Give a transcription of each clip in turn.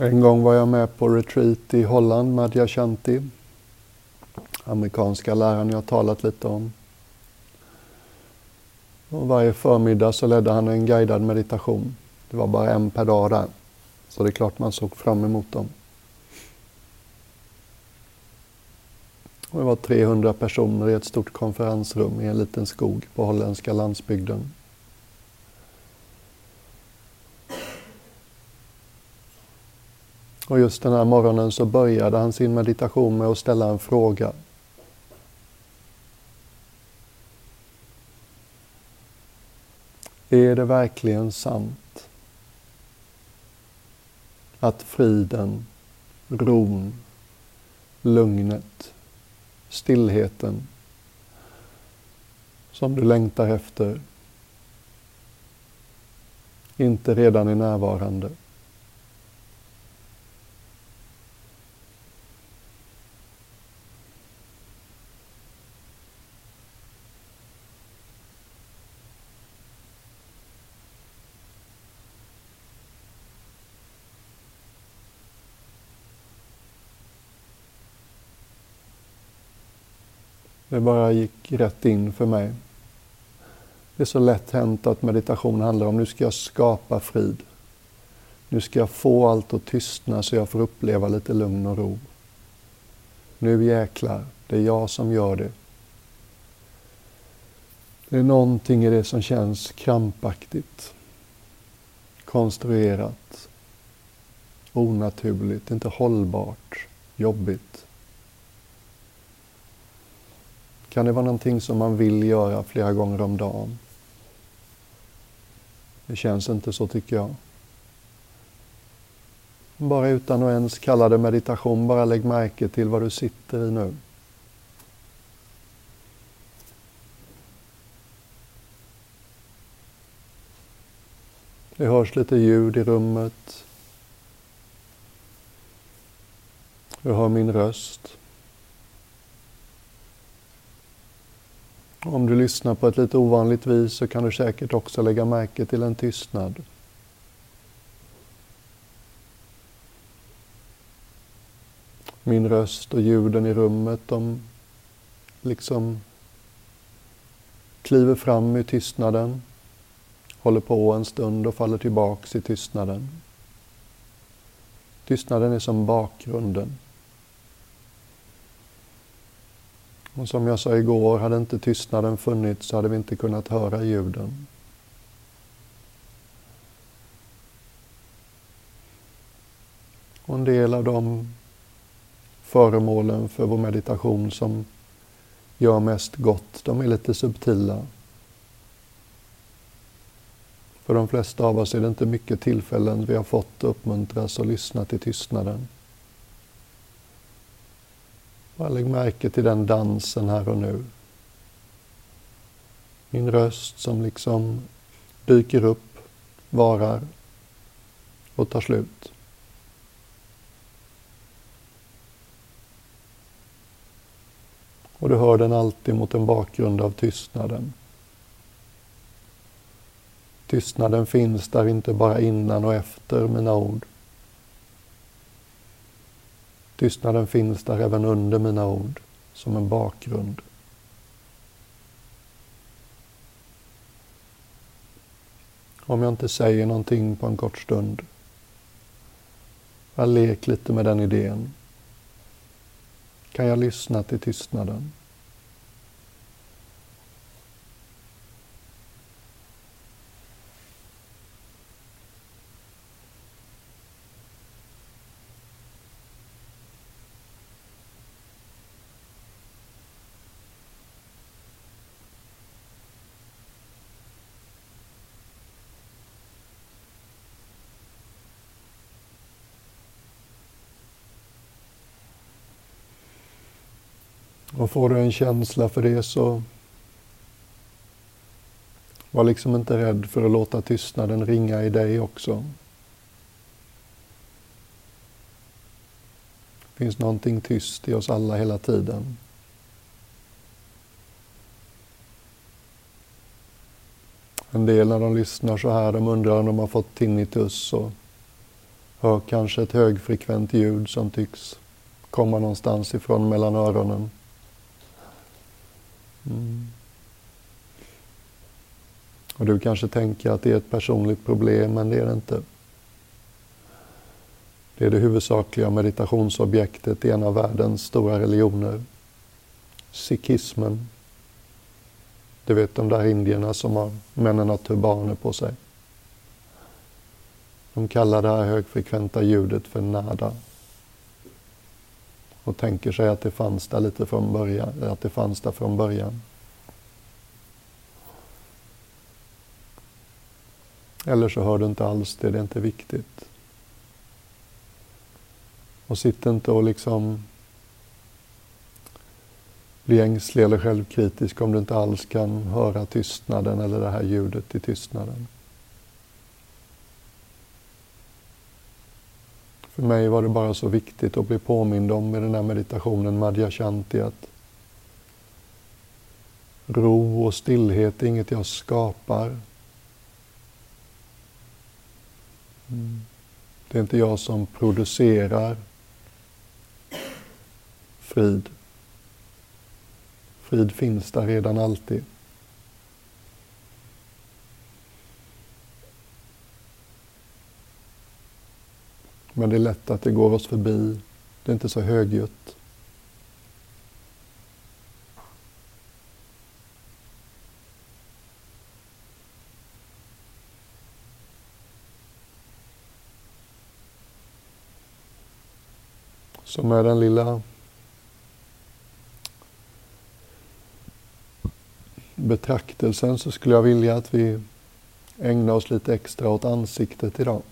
En gång var jag med på retreat i Holland, med Shanti. Amerikanska läraren jag talat lite om. Och varje förmiddag så ledde han en guidad meditation. Det var bara en per dag där. Så det är klart man såg fram emot dem. Och det var 300 personer i ett stort konferensrum i en liten skog på holländska landsbygden. Och just den här morgonen så började han sin meditation med att ställa en fråga. Är det verkligen sant att friden, ron, lugnet, stillheten som du längtar efter inte redan är närvarande? Det bara gick rätt in för mig. Det är så lätt hänt att meditation handlar om nu ska jag skapa frid. Nu ska jag få allt att tystna så jag får uppleva lite lugn och ro. Nu jäklar, det är jag som gör det. Det är någonting i det som känns krampaktigt, konstruerat, onaturligt, inte hållbart, jobbigt. Kan det vara någonting som man vill göra flera gånger om dagen? Det känns inte så tycker jag. Bara utan att ens kalla det meditation, bara lägg märke till vad du sitter i nu. Det hörs lite ljud i rummet. Du hör min röst. Om du lyssnar på ett lite ovanligt vis så kan du säkert också lägga märke till en tystnad. Min röst och ljuden i rummet, de liksom kliver fram ur tystnaden, håller på en stund och faller tillbaks i tystnaden. Tystnaden är som bakgrunden. Och som jag sa igår, hade inte tystnaden funnits så hade vi inte kunnat höra ljuden. Och en del av de föremålen för vår meditation som gör mest gott, de är lite subtila. För de flesta av oss är det inte mycket tillfällen vi har fått uppmuntras och lyssna till tystnaden. Bara lägg märke till den dansen här och nu. Min röst som liksom dyker upp, varar och tar slut. Och du hör den alltid mot en bakgrund av tystnaden. Tystnaden finns där inte bara innan och efter mina ord Tystnaden finns där även under mina ord, som en bakgrund. Om jag inte säger någonting på en kort stund, jag lek lite med den idén. Kan jag lyssna till tystnaden? Och får du en känsla för det så var liksom inte rädd för att låta tystnaden ringa i dig också. Det finns någonting tyst i oss alla hela tiden. En del när de lyssnar så här, de undrar om de har fått tinnitus och Hör kanske ett högfrekvent ljud som tycks komma någonstans ifrån mellan öronen. Mm. Och du kanske tänker att det är ett personligt problem, men det är det inte. Det är det huvudsakliga meditationsobjektet i en av världens stora religioner, sikhismen. Du vet de där indierna som har männen har turbaner på sig. De kallar det här högfrekventa ljudet för nada. Och tänker sig att det fanns där lite från början, att det fanns där från början. Eller så hör du inte alls det, det är inte viktigt. Och sitt inte och liksom bli ängslig eller självkritisk om du inte alls kan höra tystnaden eller det här ljudet i tystnaden. För mig var det bara så viktigt att bli påmind om i den här meditationen Madhya Shanti att ro och stillhet är inget jag skapar. Det är inte jag som producerar frid. Frid finns där redan alltid. Men det är lätt att det går oss förbi. Det är inte så högljutt. Så med den lilla betraktelsen så skulle jag vilja att vi ägnar oss lite extra åt ansiktet idag.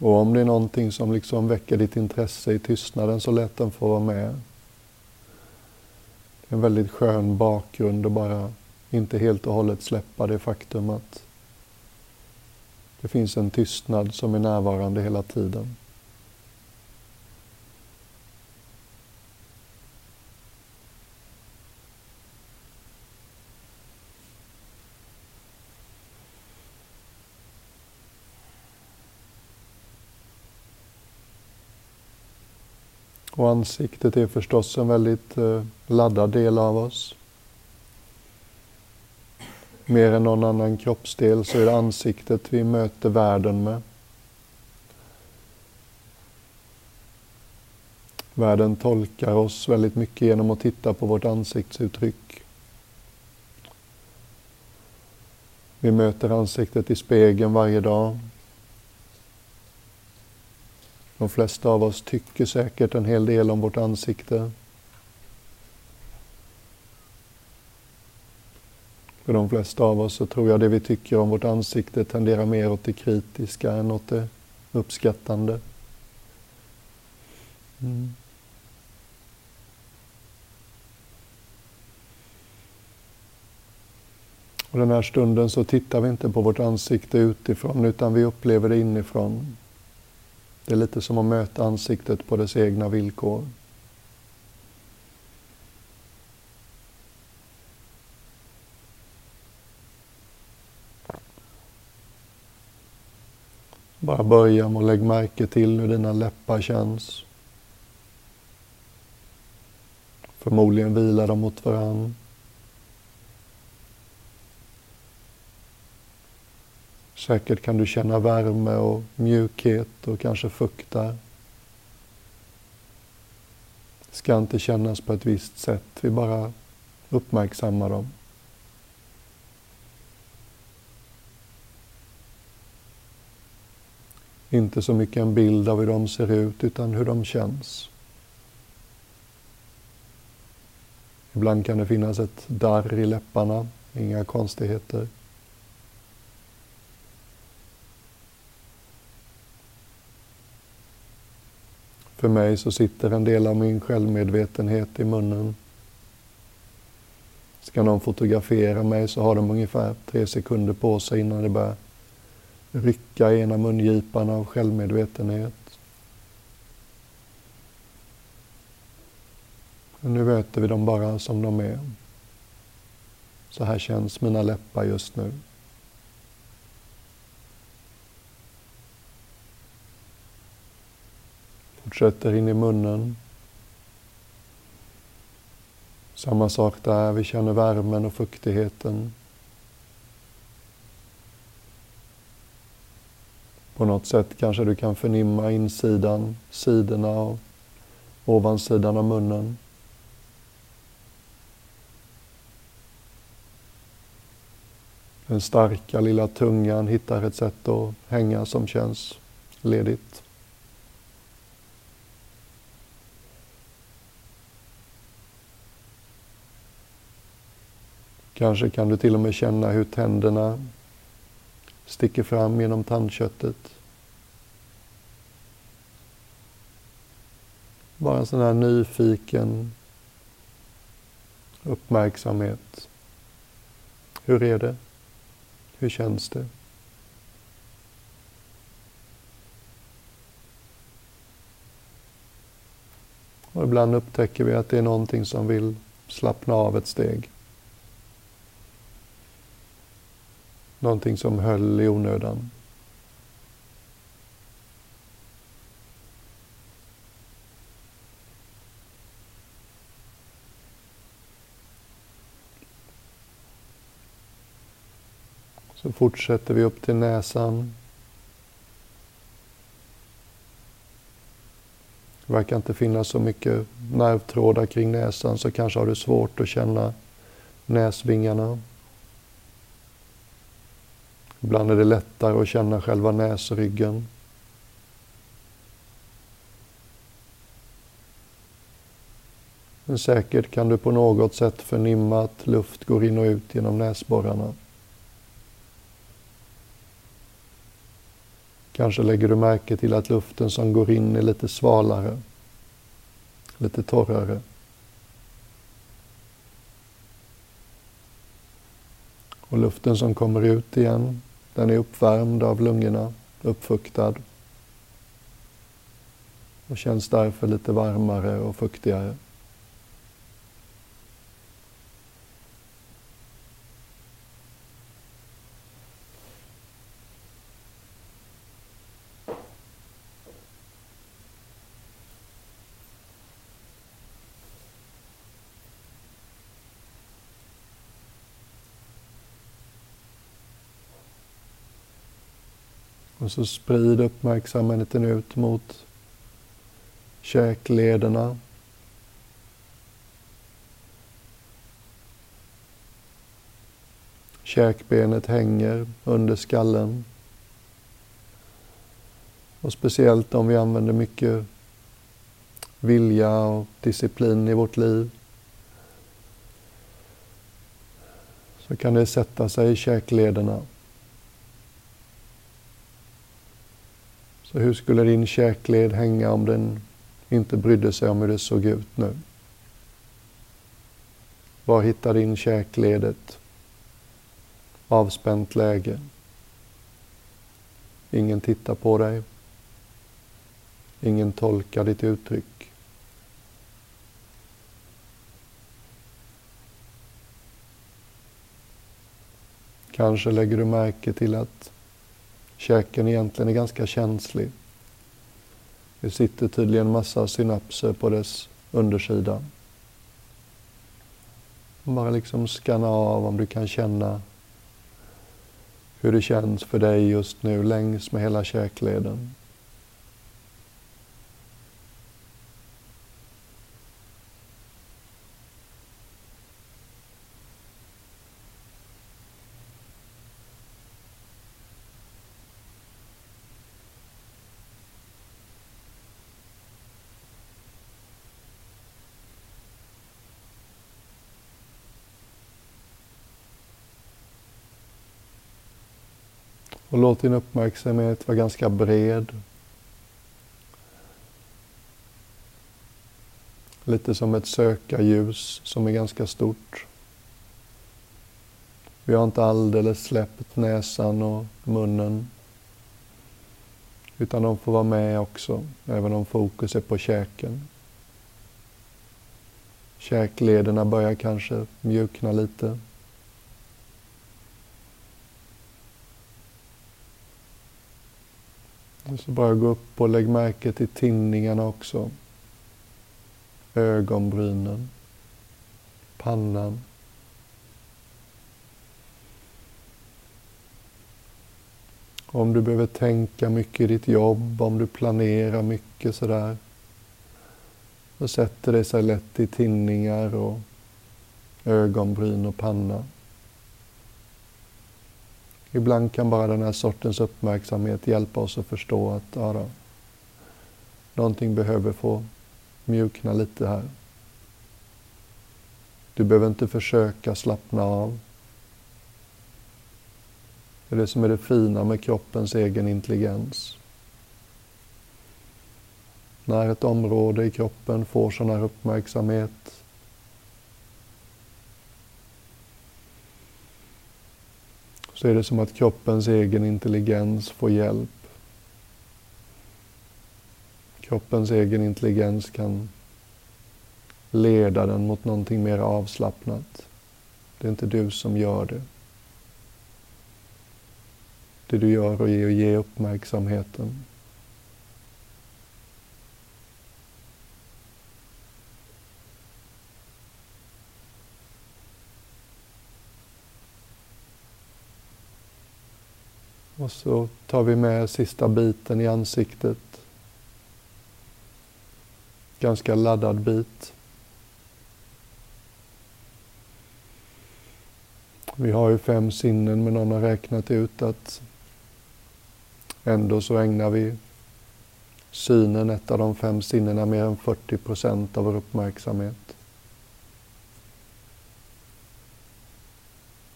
Och om det är någonting som liksom väcker ditt intresse i tystnaden så lätt den få vara med. Det är en väldigt skön bakgrund att bara inte helt och hållet släppa det faktum att det finns en tystnad som är närvarande hela tiden. Och ansiktet är förstås en väldigt eh, laddad del av oss. Mer än någon annan kroppsdel så är det ansiktet vi möter världen med. Världen tolkar oss väldigt mycket genom att titta på vårt ansiktsuttryck. Vi möter ansiktet i spegeln varje dag. De flesta av oss tycker säkert en hel del om vårt ansikte. För de flesta av oss så tror jag det vi tycker om vårt ansikte tenderar mer åt det kritiska än åt det uppskattande. Mm. Och den här stunden så tittar vi inte på vårt ansikte utifrån utan vi upplever det inifrån. Det är lite som att möta ansiktet på dess egna villkor. Bara börja med att lägga märke till hur dina läppar känns. Förmodligen vilar de mot varandra. Säkert kan du känna värme och mjukhet och kanske fukt där. Det ska inte kännas på ett visst sätt, vi bara uppmärksammar dem. Inte så mycket en bild av hur de ser ut, utan hur de känns. Ibland kan det finnas ett darr i läpparna, inga konstigheter. För mig så sitter en del av min självmedvetenhet i munnen. Ska någon fotografera mig så har de ungefär tre sekunder på sig innan det börjar rycka i ena mungipan av självmedvetenhet. Men nu möter vi dem bara som de är. Så här känns mina läppar just nu. Fortsätter in i munnen. Samma sak där, vi känner värmen och fuktigheten. På något sätt kanske du kan förnimma insidan, sidorna och ovansidan av munnen. Den starka lilla tungan hittar ett sätt att hänga som känns ledigt. Kanske kan du till och med känna hur tänderna sticker fram genom tandköttet. Bara en sån här nyfiken uppmärksamhet. Hur är det? Hur känns det? Och ibland upptäcker vi att det är någonting som vill slappna av ett steg. Någonting som höll i onödan. Så fortsätter vi upp till näsan. Det verkar inte finnas så mycket nervtrådar kring näsan så kanske har du svårt att känna näsvingarna. Ibland är det lättare att känna själva näsryggen. Men säkert kan du på något sätt förnimma att luft går in och ut genom näsborrarna. Kanske lägger du märke till att luften som går in är lite svalare, lite torrare. Och luften som kommer ut igen, den är uppvärmd av lungorna, uppfuktad och känns därför lite varmare och fuktigare. Och så sprid uppmärksamheten ut mot käklederna. Käkbenet hänger under skallen. Och speciellt om vi använder mycket vilja och disciplin i vårt liv så kan det sätta sig i käklederna. Så hur skulle din käkled hänga om den inte brydde sig om hur det såg ut nu? Var hittar din käkled ett avspänt läge? Ingen tittar på dig. Ingen tolkar ditt uttryck. Kanske lägger du märke till att Käken egentligen är ganska känslig. Det sitter tydligen massa synapser på dess undersida. Bara liksom skanna av om du kan känna hur det känns för dig just nu längs med hela käkleden. Och låt din uppmärksamhet vara ganska bred. Lite som ett sökarljus som är ganska stort. Vi har inte alldeles släppt näsan och munnen. Utan de får vara med också, även om fokus är på käken. Käklederna börjar kanske mjukna lite. Så bara gå upp och lägg märke till tinningarna också. Ögonbrynen, pannan. Om du behöver tänka mycket i ditt jobb, om du planerar mycket sådär. Då sätter det sig lätt i tinningar och ögonbryn och panna. Ibland kan bara den här sortens uppmärksamhet hjälpa oss att förstå att ja då, någonting behöver få mjukna lite här. Du behöver inte försöka slappna av. Det är det som är det fina med kroppens egen intelligens. När ett område i kroppen får sån här uppmärksamhet så är det som att kroppens egen intelligens får hjälp. Kroppens egen intelligens kan leda den mot någonting mer avslappnat. Det är inte du som gör det. Det du gör är att ge uppmärksamheten. Och så tar vi med sista biten i ansiktet. Ganska laddad bit. Vi har ju fem sinnen men någon har räknat ut att ändå så ägnar vi synen, ett av de fem sinnena, mer än 40 procent av vår uppmärksamhet.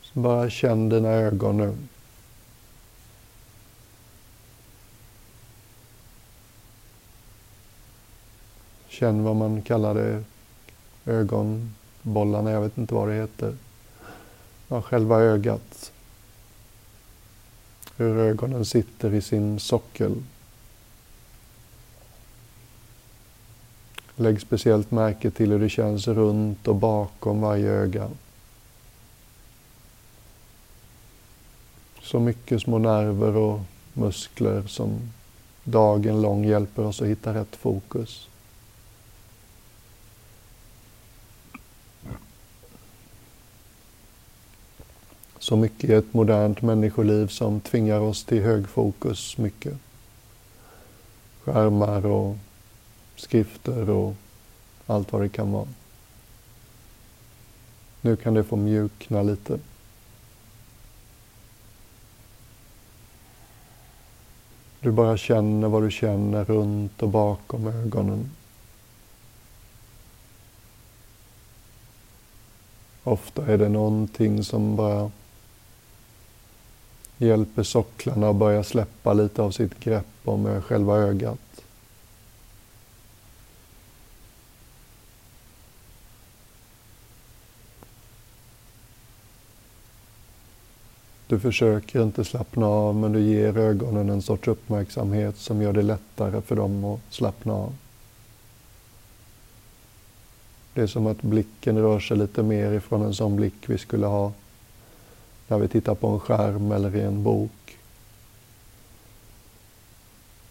Så bara känn dina ögon nu. Känn vad man kallar det, ögonbollarna, jag vet inte vad det heter. Ja, själva ögat. Hur ögonen sitter i sin sockel. Lägg speciellt märke till hur det känns runt och bakom varje öga. Så mycket små nerver och muskler som dagen lång hjälper oss att hitta rätt fokus. Så mycket i ett modernt människoliv som tvingar oss till högfokus mycket. Skärmar och skrifter och allt vad det kan vara. Nu kan det få mjukna lite. Du bara känner vad du känner runt och bakom ögonen. Ofta är det någonting som bara hjälper socklarna att börja släppa lite av sitt grepp om eh, själva ögat. Du försöker inte slappna av men du ger ögonen en sorts uppmärksamhet som gör det lättare för dem att slappna av. Det är som att blicken rör sig lite mer ifrån en sån blick vi skulle ha när vi tittar på en skärm eller i en bok.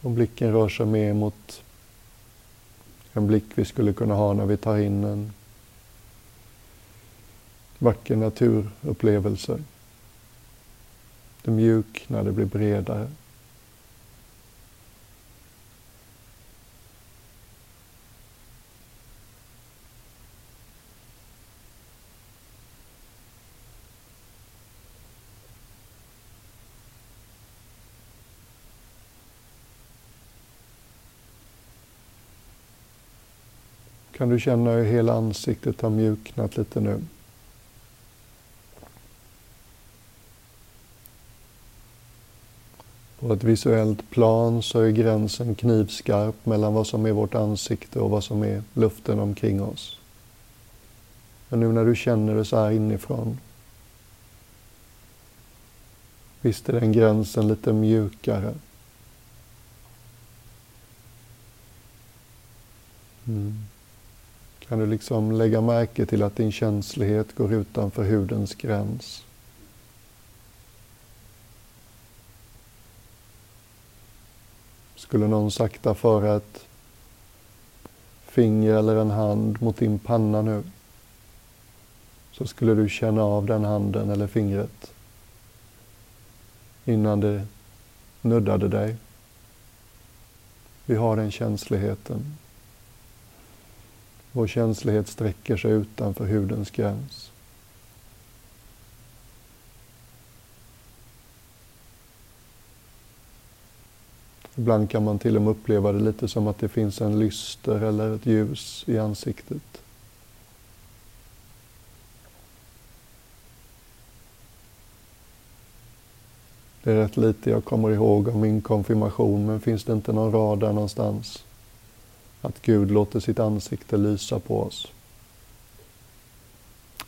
Och blicken rör sig mer mot en blick vi skulle kunna ha när vi tar in en vacker naturupplevelse. Det mjuknar, det blir bredare. Kan du känna hur hela ansiktet har mjuknat lite nu. På ett visuellt plan så är gränsen knivskarp mellan vad som är vårt ansikte och vad som är luften omkring oss. Men nu när du känner det så här inifrån, visst är den gränsen lite mjukare. Kan du liksom lägga märke till att din känslighet går utanför hudens gräns. Skulle någon sakta föra ett finger eller en hand mot din panna nu så skulle du känna av den handen eller fingret innan det nuddade dig. Vi har den känsligheten. Vår känslighet sträcker sig utanför hudens gräns. Ibland kan man till och med uppleva det lite som att det finns en lyster eller ett ljus i ansiktet. Det är rätt lite jag kommer ihåg av min konfirmation, men finns det inte någon rad där någonstans? Att Gud låter sitt ansikte lysa på oss.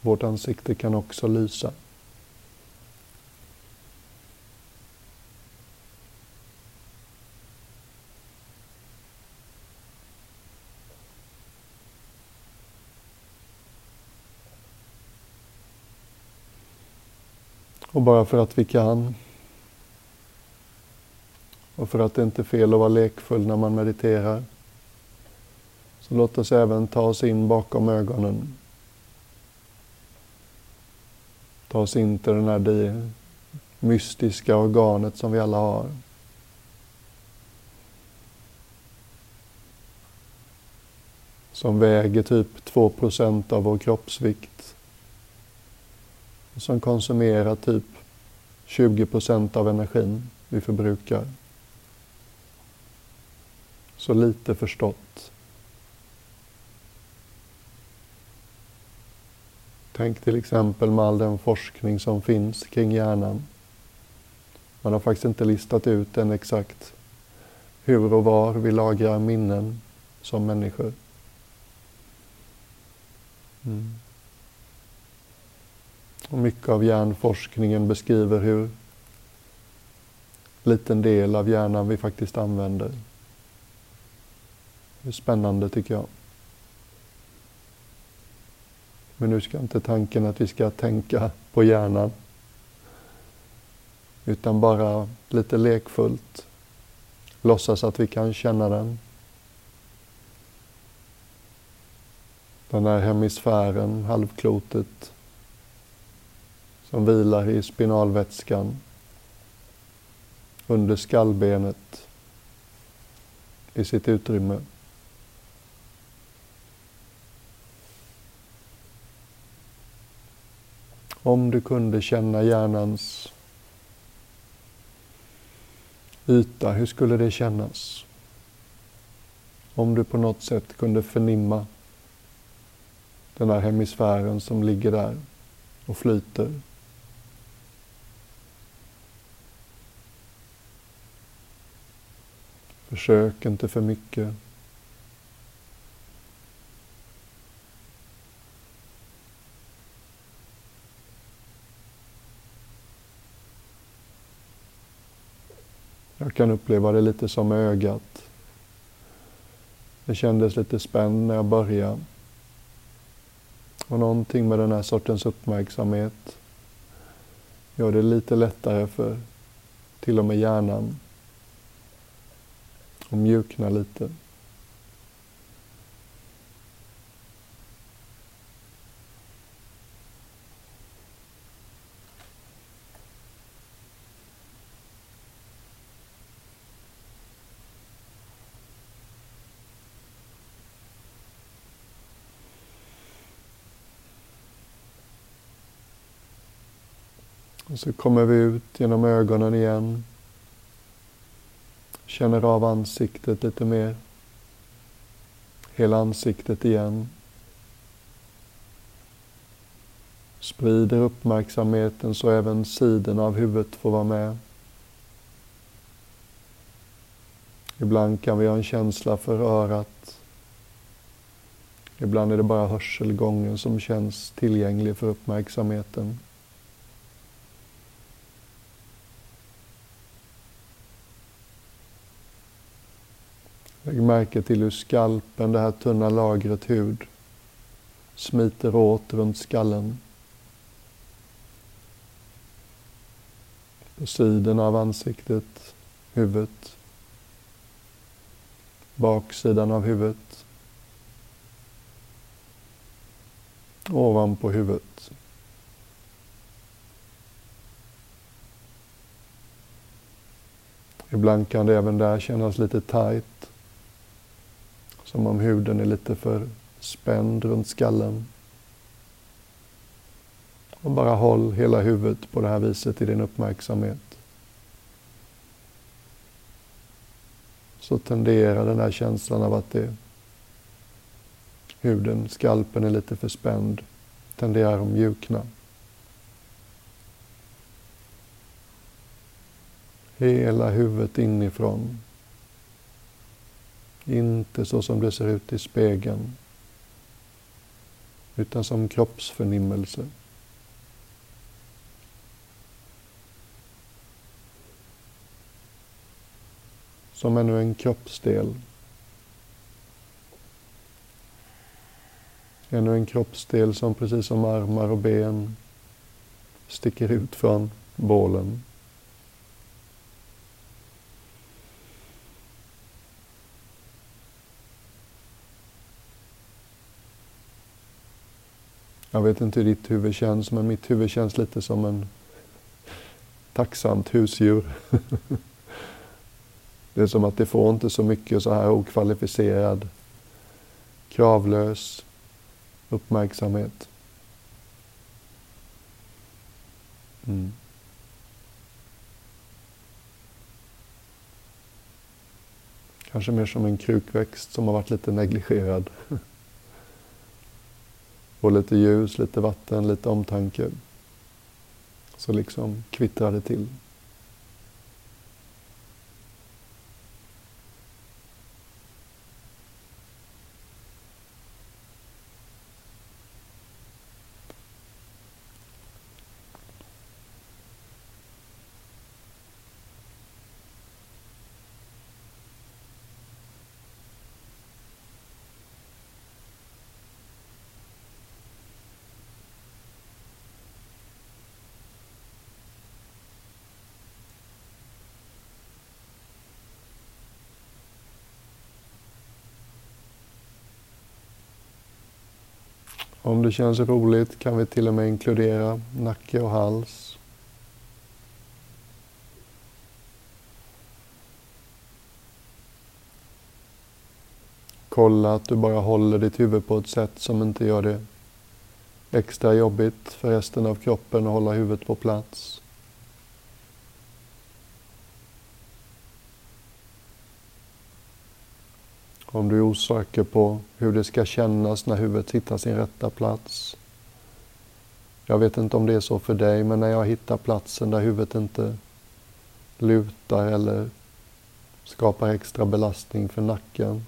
Vårt ansikte kan också lysa. Och bara för att vi kan och för att det inte är fel att vara lekfull när man mediterar så låt oss även ta oss in bakom ögonen. Ta oss in till det här det mystiska organet som vi alla har. Som väger typ 2% av vår kroppsvikt. Och som konsumerar typ 20% av energin vi förbrukar. Så lite förstått. Tänk till exempel med all den forskning som finns kring hjärnan. Man har faktiskt inte listat ut än exakt hur och var vi lagrar minnen som människor. Mm. Och mycket av hjärnforskningen beskriver hur liten del av hjärnan vi faktiskt använder. Det är spännande tycker jag. Men nu ska inte tanken att vi ska tänka på hjärnan. Utan bara lite lekfullt låtsas att vi kan känna den. Den här hemisfären, halvklotet, som vilar i spinalvätskan under skallbenet i sitt utrymme. Om du kunde känna hjärnans yta, hur skulle det kännas? Om du på något sätt kunde förnimma den här hemisfären som ligger där och flyter. Försök inte för mycket. Jag kan uppleva det lite som ögat. Det kändes lite spänd när jag började. Och någonting med den här sortens uppmärksamhet gör det lite lättare för till och med hjärnan att mjukna lite. Och så kommer vi ut genom ögonen igen. Känner av ansiktet lite mer. Hela ansiktet igen. Sprider uppmärksamheten så även sidorna av huvudet får vara med. Ibland kan vi ha en känsla för örat. Ibland är det bara hörselgången som känns tillgänglig för uppmärksamheten. Lägg märke till hur skalpen, det här tunna lagret hud, smiter åt runt skallen. På sidan av ansiktet, huvudet. baksidan av huvudet, ovanpå huvudet. Ibland kan det även där kännas lite tajt. Som om huden är lite för spänd runt skallen. Och bara håll hela huvudet på det här viset i din uppmärksamhet. Så tenderar den här känslan av att det, huden, skalpen är lite för spänd, tenderar att mjukna. Hela huvudet inifrån. Inte så som det ser ut i spegeln, utan som kroppsförnimmelse. Som ännu en kroppsdel. Ännu en kroppsdel som precis som armar och ben sticker ut från bålen. Jag vet inte hur ditt huvud känns, men mitt huvud känns lite som en tacksamt husdjur. Det är som att det får inte så mycket så här okvalificerad, kravlös uppmärksamhet. Mm. Kanske mer som en krukväxt som har varit lite negligerad. Och lite ljus, lite vatten, lite omtanke. Så liksom kvittrar det till. Om det känns roligt kan vi till och med inkludera nacke och hals. Kolla att du bara håller ditt huvud på ett sätt som inte gör det extra jobbigt för resten av kroppen att hålla huvudet på plats. Om du är osäker på hur det ska kännas när huvudet hittar sin rätta plats. Jag vet inte om det är så för dig, men när jag hittar platsen där huvudet inte lutar eller skapar extra belastning för nacken.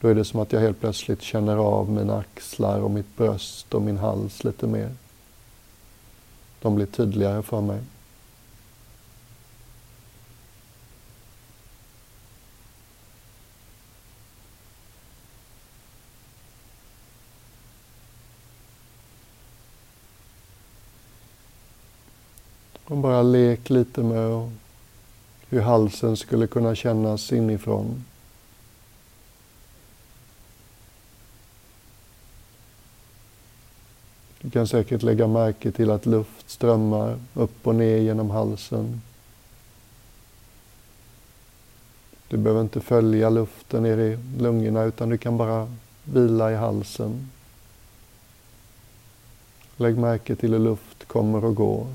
Då är det som att jag helt plötsligt känner av mina axlar och mitt bröst och min hals lite mer. De blir tydligare för mig. Bara lek lite med hur halsen skulle kunna kännas inifrån. Du kan säkert lägga märke till att luft strömmar upp och ner genom halsen. Du behöver inte följa luften ner i lungorna utan du kan bara vila i halsen. Lägg märke till hur luft kommer och går.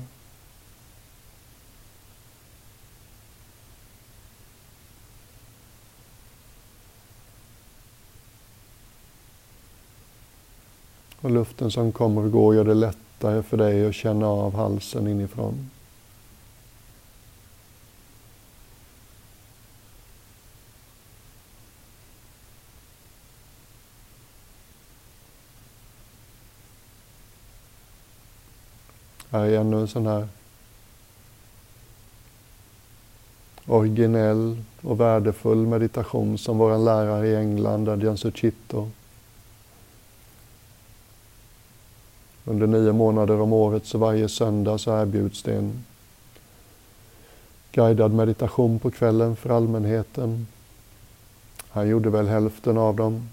Och luften som kommer och går gör det lättare för dig att känna av halsen inifrån. Här är ännu en sån här originell och värdefull meditation som vår lärare i England, Adjan Suchito, Under nio månader om året, så varje söndag så erbjuds det en guidad meditation på kvällen för allmänheten. Han gjorde väl hälften av dem.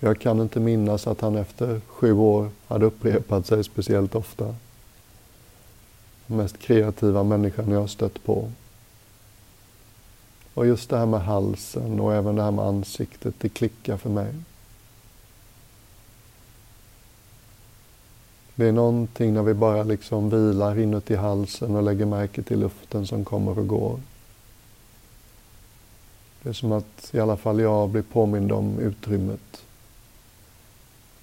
Jag kan inte minnas att han efter sju år hade upprepat sig speciellt ofta. Den mest kreativa människan jag har stött på. Och just det här med halsen och även det här med ansiktet, det klickar för mig. Det är någonting när vi bara liksom vilar inuti halsen och lägger märke till luften som kommer och går. Det är som att i alla fall jag blir påmind om utrymmet.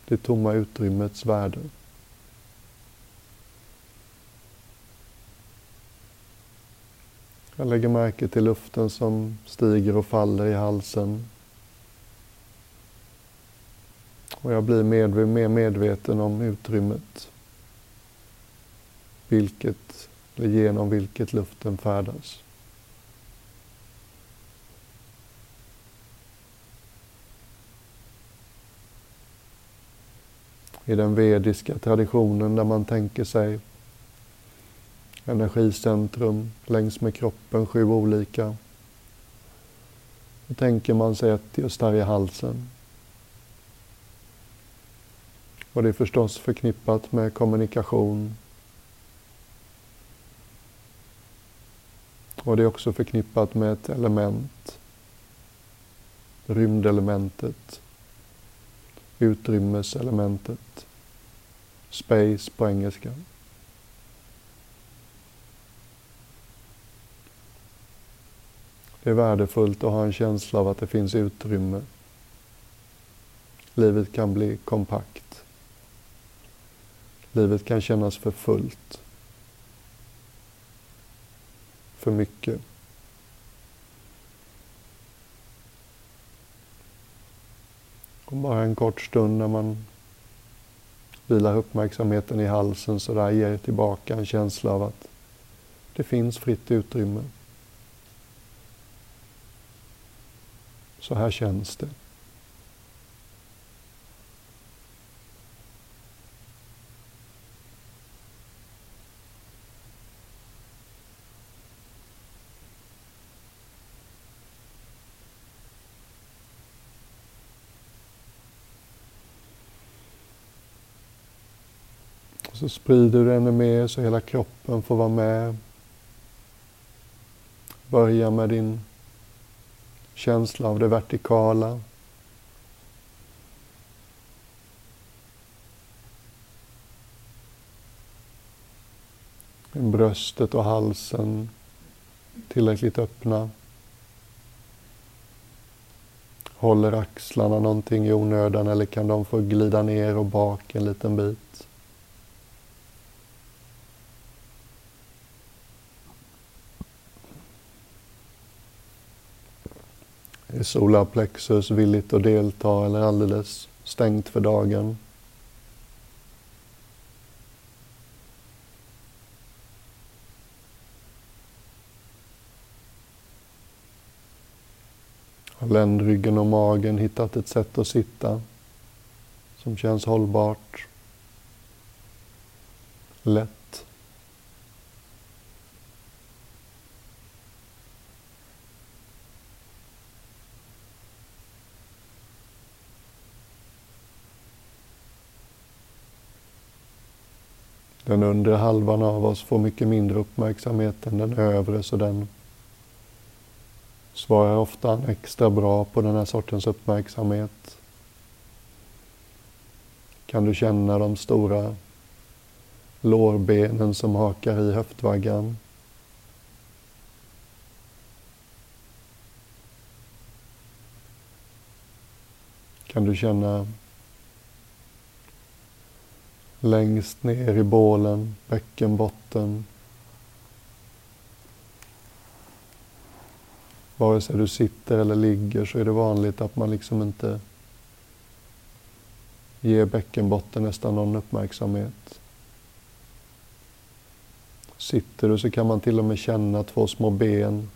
Det tomma utrymmets värde. Jag lägger märke till luften som stiger och faller i halsen. Och jag blir med, mer medveten om utrymmet. Vilket, eller genom vilket luften färdas. I den vediska traditionen där man tänker sig energicentrum längs med kroppen, sju olika. Då tänker man sig ett just här i halsen. Och det är förstås förknippat med kommunikation. Och det är också förknippat med ett element. Rymdelementet. Utrymmeselementet. Space på engelska. Det är värdefullt att ha en känsla av att det finns utrymme. Livet kan bli kompakt. Livet kan kännas för fullt. För mycket. Och bara en kort stund när man vilar uppmärksamheten i halsen så där ger tillbaka en känsla av att det finns fritt utrymme. Så här känns det. Så sprider du ännu mer så hela kroppen får vara med. Börja med din känsla av det vertikala. Bröstet och halsen tillräckligt öppna. Håller axlarna någonting i onödan eller kan de få glida ner och bak en liten bit? Är solarplexus villigt att delta eller alldeles stängt för dagen? Har ländryggen och magen hittat ett sätt att sitta som känns hållbart, lätt Den undre halvan av oss får mycket mindre uppmärksamhet än den övre så den svarar ofta extra bra på den här sortens uppmärksamhet. Kan du känna de stora lårbenen som hakar i höftvaggan? Kan du känna längst ner i bålen, bäckenbotten. Vare sig du sitter eller ligger så är det vanligt att man liksom inte ger bäckenbotten nästan någon uppmärksamhet. Sitter du så kan man till och med känna två små ben,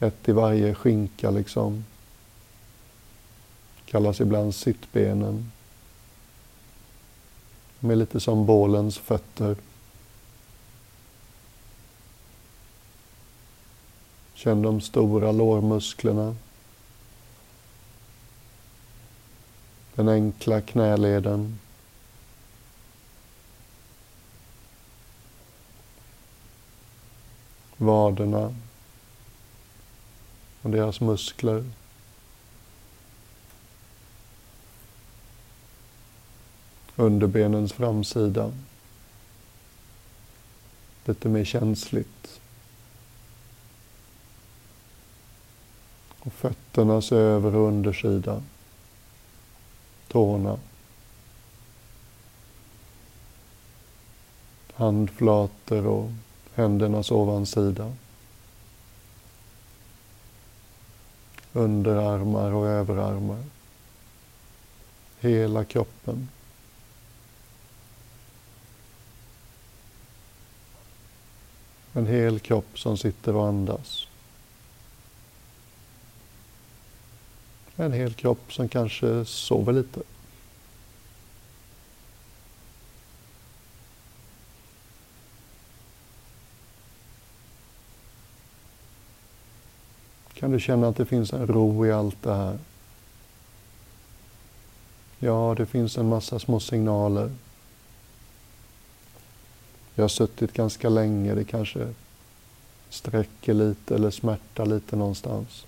ett i varje skinka liksom. Kallas ibland sittbenen. De är lite som bålens fötter. Känn de stora lårmusklerna. Den enkla knäleden. Vaderna och deras muskler. Underbenens framsida. Lite mer känsligt. Och fötternas över och undersida. Tårna. Handflator och händernas ovansida. Underarmar och överarmar. Hela kroppen. En hel kropp som sitter och andas. En hel kropp som kanske sover lite. Kan du känna att det finns en ro i allt det här? Ja, det finns en massa små signaler. Jag har suttit ganska länge, det kanske sträcker lite eller smärtar lite någonstans.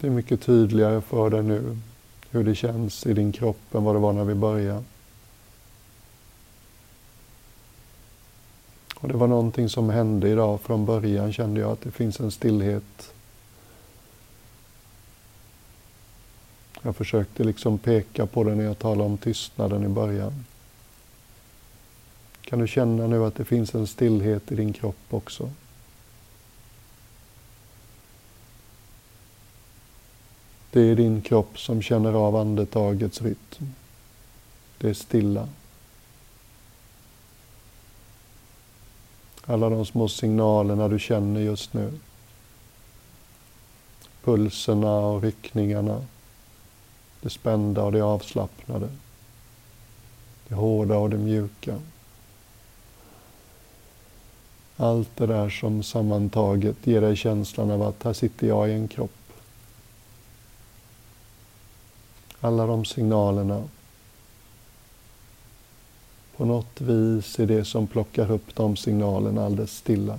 Det är mycket tydligare för dig nu hur det känns i din kropp än vad det var när vi började. Och det var någonting som hände idag. Från början kände jag att det finns en stillhet. Jag försökte liksom peka på det när jag talade om tystnaden i början. Kan du känna nu att det finns en stillhet i din kropp också? Det är din kropp som känner av andetagets rytm. Det är stilla. Alla de små signalerna du känner just nu. Pulserna och ryckningarna. Det spända och det avslappnade. Det hårda och det mjuka. Allt det där som sammantaget ger dig känslan av att här sitter jag i en kropp. Alla de signalerna på något vis är det som plockar upp de signalerna alldeles stilla.